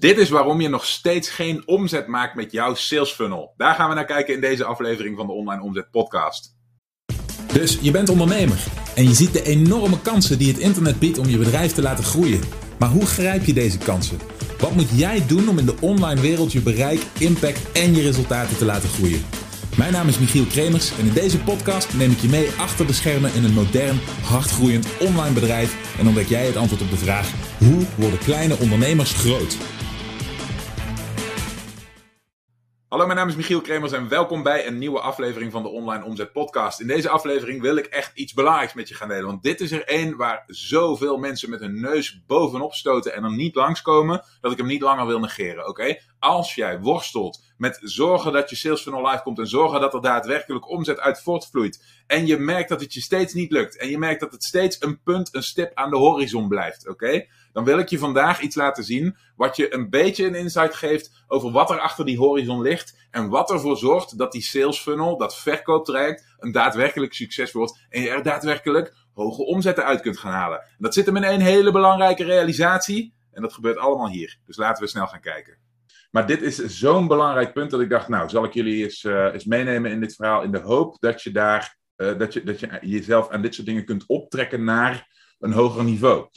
Dit is waarom je nog steeds geen omzet maakt met jouw sales funnel. Daar gaan we naar kijken in deze aflevering van de Online Omzet Podcast. Dus je bent ondernemer en je ziet de enorme kansen die het internet biedt om je bedrijf te laten groeien. Maar hoe grijp je deze kansen? Wat moet jij doen om in de online wereld je bereik, impact en je resultaten te laten groeien? Mijn naam is Michiel Kremers en in deze podcast neem ik je mee achter de schermen in een modern, hardgroeiend online bedrijf en ontdek jij het antwoord op de vraag: hoe worden kleine ondernemers groot? Hallo, mijn naam is Michiel Kremers en welkom bij een nieuwe aflevering van de Online Omzet Podcast. In deze aflevering wil ik echt iets belangrijks met je gaan delen. Want dit is er één waar zoveel mensen met hun neus bovenop stoten en er niet langskomen, dat ik hem niet langer wil negeren. Oké? Als jij worstelt met zorgen dat je sales funnel live komt en zorgen dat er daadwerkelijk omzet uit voortvloeit. En je merkt dat het je steeds niet lukt. En je merkt dat het steeds een punt, een stip aan de horizon blijft. Oké? Dan wil ik je vandaag iets laten zien wat je een beetje een insight geeft over wat er achter die horizon ligt. En wat ervoor zorgt dat die sales funnel, dat verkooptraject, een daadwerkelijk succes wordt. En je er daadwerkelijk hoge omzetten uit kunt gaan halen. En dat zit hem in een hele belangrijke realisatie. En dat gebeurt allemaal hier. Dus laten we snel gaan kijken. Maar dit is zo'n belangrijk punt dat ik dacht, nou, zal ik jullie eens, eens meenemen in dit verhaal in de hoop dat je daar, uh, dat, je, dat je jezelf aan dit soort dingen kunt optrekken naar een hoger niveau.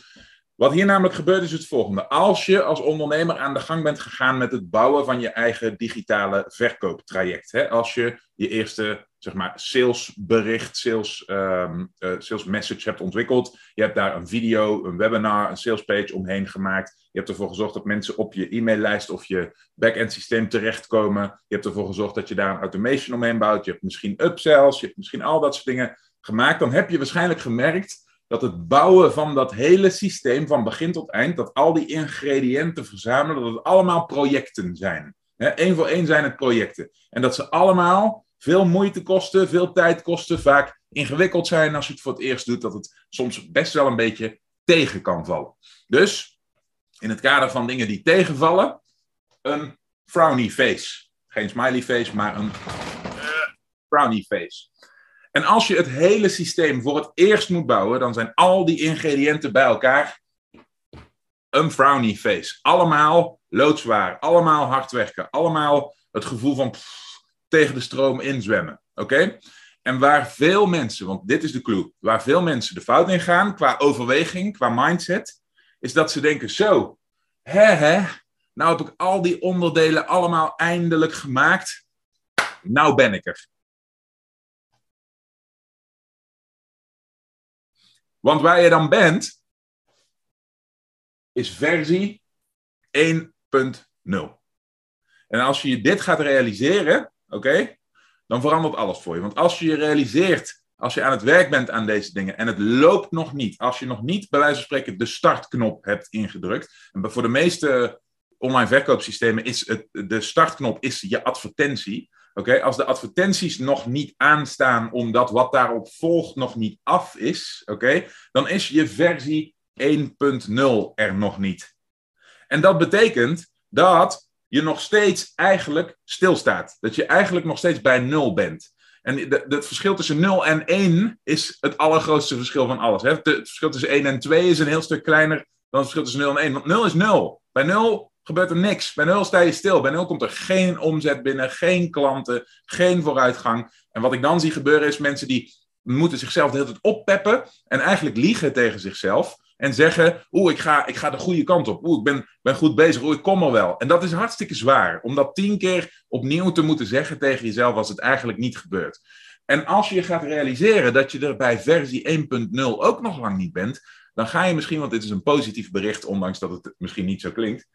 Wat hier namelijk gebeurt is het volgende. Als je als ondernemer aan de gang bent gegaan met het bouwen van je eigen digitale verkooptraject. Hè? Als je je eerste zeg maar, salesbericht, sales, um, sales message hebt ontwikkeld. Je hebt daar een video, een webinar, een salespage omheen gemaakt. Je hebt ervoor gezorgd dat mensen op je e-maillijst of je back-end systeem terechtkomen. Je hebt ervoor gezorgd dat je daar een automation omheen bouwt. Je hebt misschien upsells, je hebt misschien al dat soort dingen gemaakt. Dan heb je waarschijnlijk gemerkt dat het bouwen van dat hele systeem van begin tot eind, dat al die ingrediënten verzamelen, dat het allemaal projecten zijn. Eén voor één zijn het projecten. En dat ze allemaal veel moeite kosten, veel tijd kosten, vaak ingewikkeld zijn als je het voor het eerst doet, dat het soms best wel een beetje tegen kan vallen. Dus in het kader van dingen die tegenvallen, een frowny face. Geen smiley face, maar een frowny face. En als je het hele systeem voor het eerst moet bouwen, dan zijn al die ingrediënten bij elkaar een frowny face. Allemaal loodzwaar, allemaal hard werken, allemaal het gevoel van tegen de stroom inzwemmen. Oké? En waar veel mensen, want dit is de clue, waar veel mensen de fout in gaan qua overweging, qua mindset, is dat ze denken: zo, hè hè, nou heb ik al die onderdelen allemaal eindelijk gemaakt. Nou ben ik er. Want waar je dan bent, is versie 1.0. En als je dit gaat realiseren, oké, dan verandert alles voor je. Want als je je realiseert, als je aan het werk bent aan deze dingen en het loopt nog niet, als je nog niet bij wijze van spreken de startknop hebt ingedrukt, en voor de meeste online verkoopsystemen is het, de startknop is je advertentie. Oké, als de advertenties nog niet aanstaan omdat wat daarop volgt nog niet af is, oké, dan is je versie 1.0 er nog niet. En dat betekent dat je nog steeds eigenlijk stilstaat. Dat je eigenlijk nog steeds bij 0 bent. En het verschil tussen 0 en 1 is het allergrootste verschil van alles. Hè? Het verschil tussen 1 en 2 is een heel stuk kleiner dan het verschil tussen 0 en 1. Want 0 is 0. Bij 0 gebeurt er niks. Bij nul sta je stil. Bij nul komt er geen omzet binnen, geen klanten, geen vooruitgang. En wat ik dan zie gebeuren is mensen die moeten zichzelf de hele tijd oppeppen en eigenlijk liegen tegen zichzelf. En zeggen, oeh, ik ga, ik ga de goede kant op. Oeh, ik ben, ben goed bezig. Oeh, ik kom er wel. En dat is hartstikke zwaar. Om dat tien keer opnieuw te moeten zeggen tegen jezelf als het eigenlijk niet gebeurt. En als je gaat realiseren dat je er bij versie 1.0 ook nog lang niet bent, dan ga je misschien, want dit is een positief bericht, ondanks dat het misschien niet zo klinkt,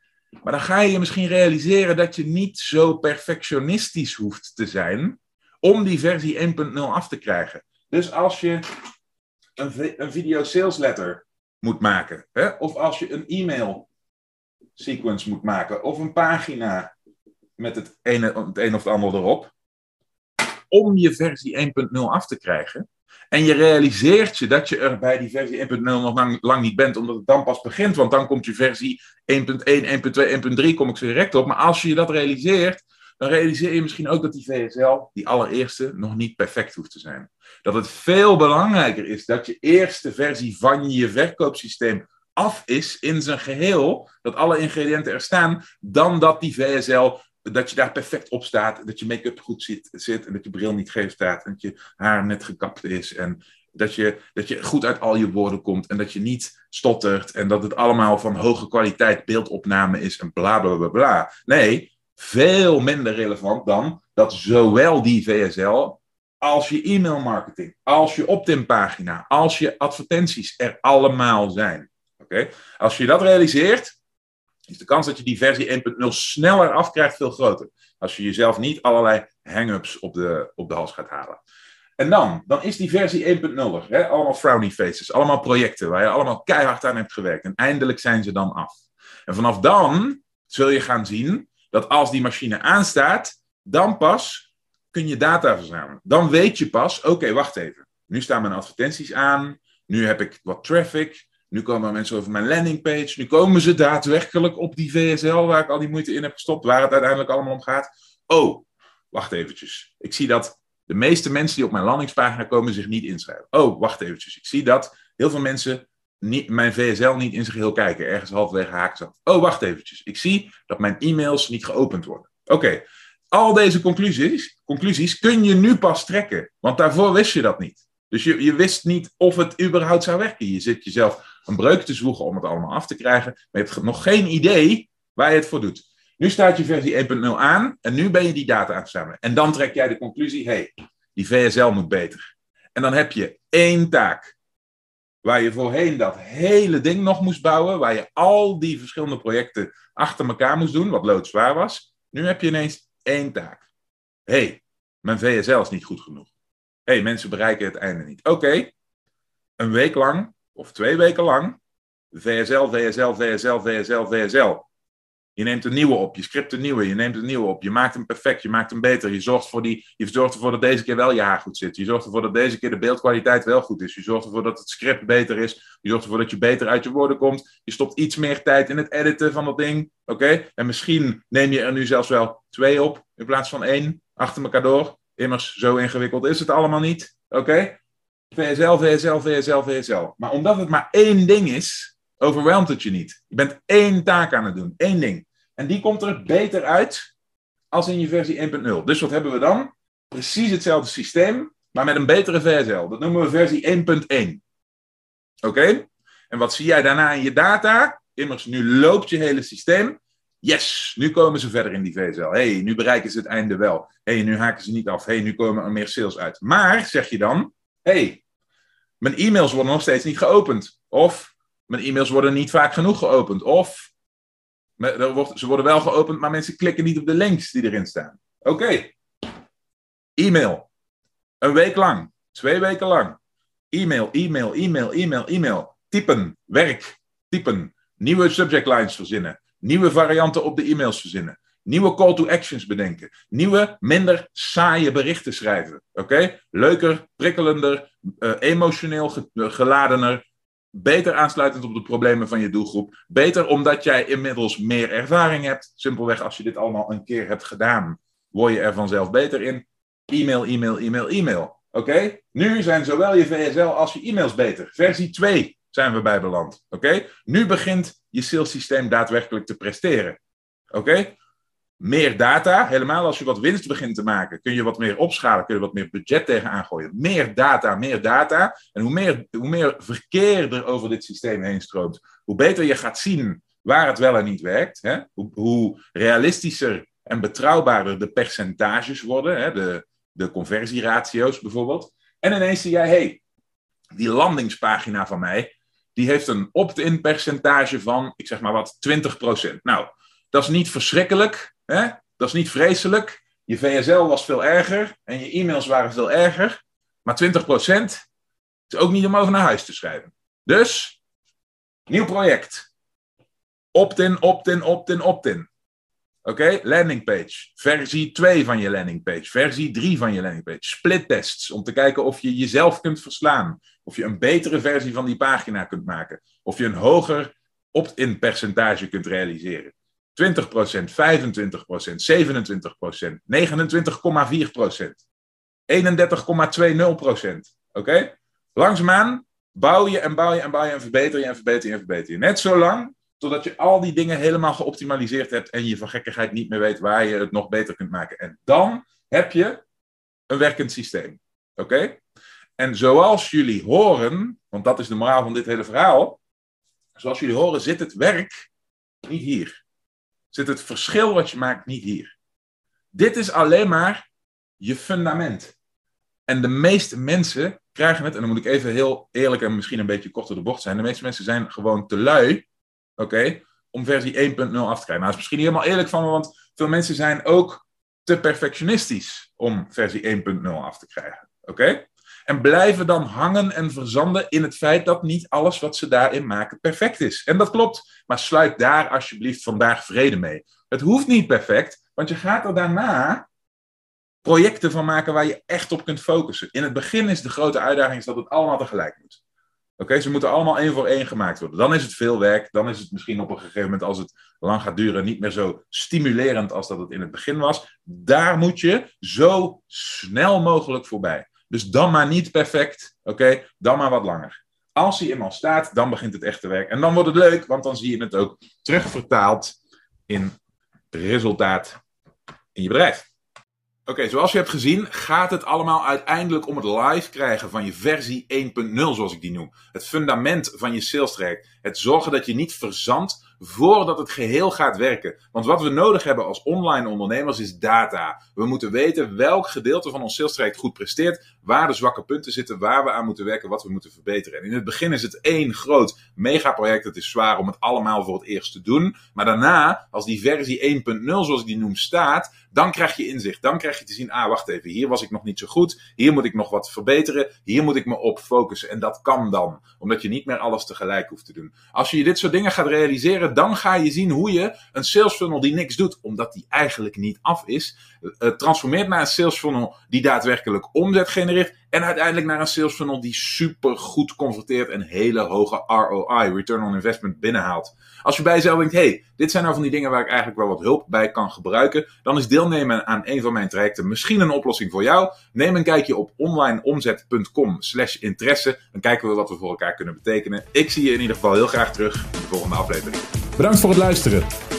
maar dan ga je je misschien realiseren dat je niet zo perfectionistisch hoeft te zijn om die versie 1.0 af te krijgen. Dus als je een, een video sales letter moet maken, hè, of als je een e-mail sequence moet maken, of een pagina met het ene, het een of het ander erop, om je versie 1.0 af te krijgen, en je realiseert je dat je er bij die versie 1.0 nog lang, lang, niet bent, omdat het dan pas begint. Want dan komt je versie 1.1, 1.2, 1.3, kom ik zo direct op. Maar als je dat realiseert, dan realiseer je misschien ook dat die VSL, die allereerste, nog niet perfect hoeft te zijn. Dat het veel belangrijker is dat je eerste versie van je verkoopsysteem af is in zijn geheel, dat alle ingrediënten er staan, dan dat die VSL, dat je daar perfect op staat, dat je make-up goed zit, zit en dat je bril niet geef staat en dat je haar net gekapt is en dat je, dat je goed uit al je woorden komt en dat je niet stottert en dat het allemaal van hoge kwaliteit beeldopname is en bla bla bla bla. Nee, veel minder relevant dan dat zowel die VSL als je e-mailmarketing, als je opt-in pagina, als je advertenties er allemaal zijn. Oké? Als je dat realiseert, is de kans dat je die versie 1.0 sneller afkrijgt veel groter. Als je jezelf niet allerlei hang-ups op de, op de hals gaat halen. En dan, dan is die versie 1.0 er. Allemaal frowny faces, allemaal projecten waar je allemaal keihard aan hebt gewerkt. En eindelijk zijn ze dan af. En vanaf dan zul je gaan zien dat als die machine aanstaat, dan pas kun je data verzamelen. Dan weet je pas, oké, wacht even. Nu staan mijn advertenties aan. Nu heb ik wat traffic. Nu komen mensen over mijn landingpage. Nu komen ze daadwerkelijk op die VSL waar ik al die moeite in heb gestopt. Waar het uiteindelijk allemaal om gaat. Oh, wacht eventjes. Ik zie dat de meeste mensen die op mijn landingspagina komen zich niet inschrijven. Oh, wacht eventjes. Ik zie dat heel veel mensen niet, mijn VSL niet in zijn geheel kijken. Ergens halverwege haken ze. Oh, wacht eventjes. Ik zie dat mijn e-mails niet geopend worden. Oké, al deze conclusies, conclusies kun je nu pas trekken. Want daarvoor wist je dat niet. Dus je, je wist niet of het überhaupt zou werken. Je zit jezelf een breuk te zwoegen om het allemaal af te krijgen. Maar je hebt nog geen idee waar je het voor doet. Nu staat je versie 1.0 aan en nu ben je die data aan het verzamelen. En dan trek jij de conclusie, hey, die VSL moet beter. En dan heb je één taak. Waar je voorheen dat hele ding nog moest bouwen, waar je al die verschillende projecten achter elkaar moest doen, wat loodzwaar was. Nu heb je ineens één taak. hey, mijn VSL is niet goed genoeg. hey, mensen bereiken het einde niet. Oké, een week lang of twee weken lang VSL, VSL, VSL, VSL, VSL. Je neemt een nieuwe op, je script een nieuwe, je neemt een nieuwe op, je maakt hem perfect, je maakt hem beter. Je zorgt, voor die, je zorgt ervoor dat deze keer wel je haar goed zit. Je zorgt ervoor dat deze keer de beeldkwaliteit wel goed is. Je zorgt ervoor dat het script beter is. Je zorgt ervoor dat je beter uit je woorden komt. Je stopt iets meer tijd in het editen van dat ding. Oké? En misschien neem je er nu zelfs wel twee op in plaats van één achter elkaar door. Immers, zo ingewikkeld is het allemaal niet. Oké? VSL, VSL, VSL, VSL. Maar omdat het maar één ding is, overweldigt het je niet. Je bent één taak aan het doen, één ding. En die komt er beter uit als in je versie 1.0. Dus wat hebben we dan? Precies hetzelfde systeem, maar met een betere VSL. Dat noemen we versie 1.1. Oké? En wat zie jij daarna in je data? Immers, nu loopt je hele systeem. Yes, nu komen ze verder in die VSL. hey, nu bereiken ze het einde wel. hey, nu haken ze niet af. hey, nu komen er meer sales uit. Maar, zeg je dan, hey, mijn e-mails worden nog steeds niet geopend. Of mijn e-mails worden niet vaak genoeg geopend. Of ze worden wel geopend, maar mensen klikken niet op de links die erin staan. Oké. E-mail. Een week lang. Twee weken lang. E-mail, e-mail, e-mail, e-mail, e-mail. Typen. Werk. Typen. Nieuwe subject lines verzinnen. Nieuwe varianten op de e-mails verzinnen. Nieuwe call to actions bedenken. Nieuwe, minder saaie berichten schrijven. Oké? Leuker, prikkelender, uh, emotioneel geladener, beter aansluitend op de problemen van je doelgroep. Beter omdat jij inmiddels meer ervaring hebt. Simpelweg als je dit allemaal een keer hebt gedaan, word je er vanzelf beter in. E-mail, e-mail, e-mail, e-mail. Oké? Nu zijn zowel je VSL als je e-mails beter. Versie 2 zijn we bij beland. Oké? Nu begint je sales systeem daadwerkelijk te presteren. Oké? Meer data, helemaal als je wat winst begint te maken, kun je wat meer opschalen, kun je wat meer budget tegenaan gooien. Meer data, meer data. En hoe meer, hoe meer verkeer er over dit systeem heen stroomt, hoe beter je gaat zien waar het wel en niet werkt. Hè? Hoe, hoe realistischer en betrouwbaarder de percentages worden, hè? De, de conversieratio's bijvoorbeeld. En ineens zie jij, hey, die landingspagina van mij, die heeft een opt-in percentage van, ik zeg maar wat, 20%. Nou, dat is niet verschrikkelijk, Hè? Dat is niet vreselijk. Je VSL was veel erger en je e-mails waren veel erger. Maar 20% is ook niet om over naar huis te schrijven. Dus, nieuw project. Opt-in, opt-in, opt-in, opt-in. Oké, landingpage. Versie 2 van je landingpage. Versie 3 van je landingpage. Split tests om te kijken of je jezelf kunt verslaan. Of je een betere versie van die pagina kunt maken. Of je een hoger opt-in percentage kunt realiseren. 20%, 25%, 27%, 29,4%. Oké? Langzaamaan bouw je en bouw je en bouw je en verbeter je en verbeter je en verbeter je. Net zolang totdat je al die dingen helemaal geoptimaliseerd hebt en je van gekkigheid niet meer weet waar je het nog beter kunt maken. En dan heb je een werkend systeem. Oké? En zoals jullie horen, want dat is de moraal van dit hele verhaal, zoals jullie horen zit het werk niet hier. Zit het verschil wat je maakt niet hier. Dit is alleen maar je fundament. En de meeste mensen krijgen het, en dan moet ik even heel eerlijk en misschien een beetje kort door de bocht zijn. De meeste mensen zijn gewoon te lui, oké, om versie 1.0 af te krijgen. Nou, dat is misschien niet helemaal eerlijk van me, want veel mensen zijn ook te perfectionistisch om versie 1.0 af te krijgen, oké? En blijven dan hangen en verzanden in het feit dat niet alles wat ze daarin maken perfect is. En dat klopt, maar sluit daar alsjeblieft vandaag vrede mee. Het hoeft niet perfect, want je gaat er daarna projecten van maken waar je echt op kunt focussen. In het begin is de grote uitdaging dat het allemaal tegelijk moet. Oké, ze moeten allemaal één voor één gemaakt worden. Dan is het veel werk. Dan is het misschien op een gegeven moment, als het lang gaat duren, niet meer zo stimulerend als dat het in het begin was. Daar moet je zo snel mogelijk voorbij. Dus dan maar niet perfect, oké? Dan maar wat langer. Als hij eenmaal staat, dan begint het echte werk. En dan wordt het leuk, want dan zie je het ook terugvertaald in resultaat in je bedrijf. Oké, zoals je hebt gezien, gaat het allemaal uiteindelijk om het live krijgen van je versie 1.0, zoals ik die noem. Het fundament van je sales track. Het zorgen dat je niet verzandt voordat het geheel gaat werken. Want wat we nodig hebben als online ondernemers is data. We moeten weten welk gedeelte van ons sales goed presteert, waar de zwakke punten zitten, waar we aan moeten werken, wat we moeten verbeteren. En in het begin is het één groot megaproject. Het is zwaar om het allemaal voor het eerst te doen. Maar daarna, als die versie 1.0, zoals ik die noem, staat, dan krijg je inzicht. Dan krijg je te zien, ah, wacht even, hier was ik nog niet zo goed. Hier moet ik nog wat verbeteren. Hier moet ik me op focussen. En dat kan dan, omdat je niet meer alles tegelijk hoeft te doen. Als je dit soort dingen gaat realiseren, dan ga je zien hoe je een sales funnel die niks doet, omdat die eigenlijk niet af is, uh, transformeert naar een sales funnel die daadwerkelijk omzet genereert. En uiteindelijk naar een sales funnel die super goed converteert en hele hoge ROI, return on investment, binnenhaalt. Als je bij jezelf denkt, hey, dit zijn nou van die dingen waar ik eigenlijk wel wat hulp bij kan gebruiken, dan is deelnemen aan een van mijn trajecten misschien een oplossing voor jou. Neem een kijkje op onlineomzet.com slash interesse. Dan kijken we wat we voor elkaar kunnen betekenen. Ik zie je in ieder geval heel graag terug in de volgende aflevering. Bedankt voor het luisteren.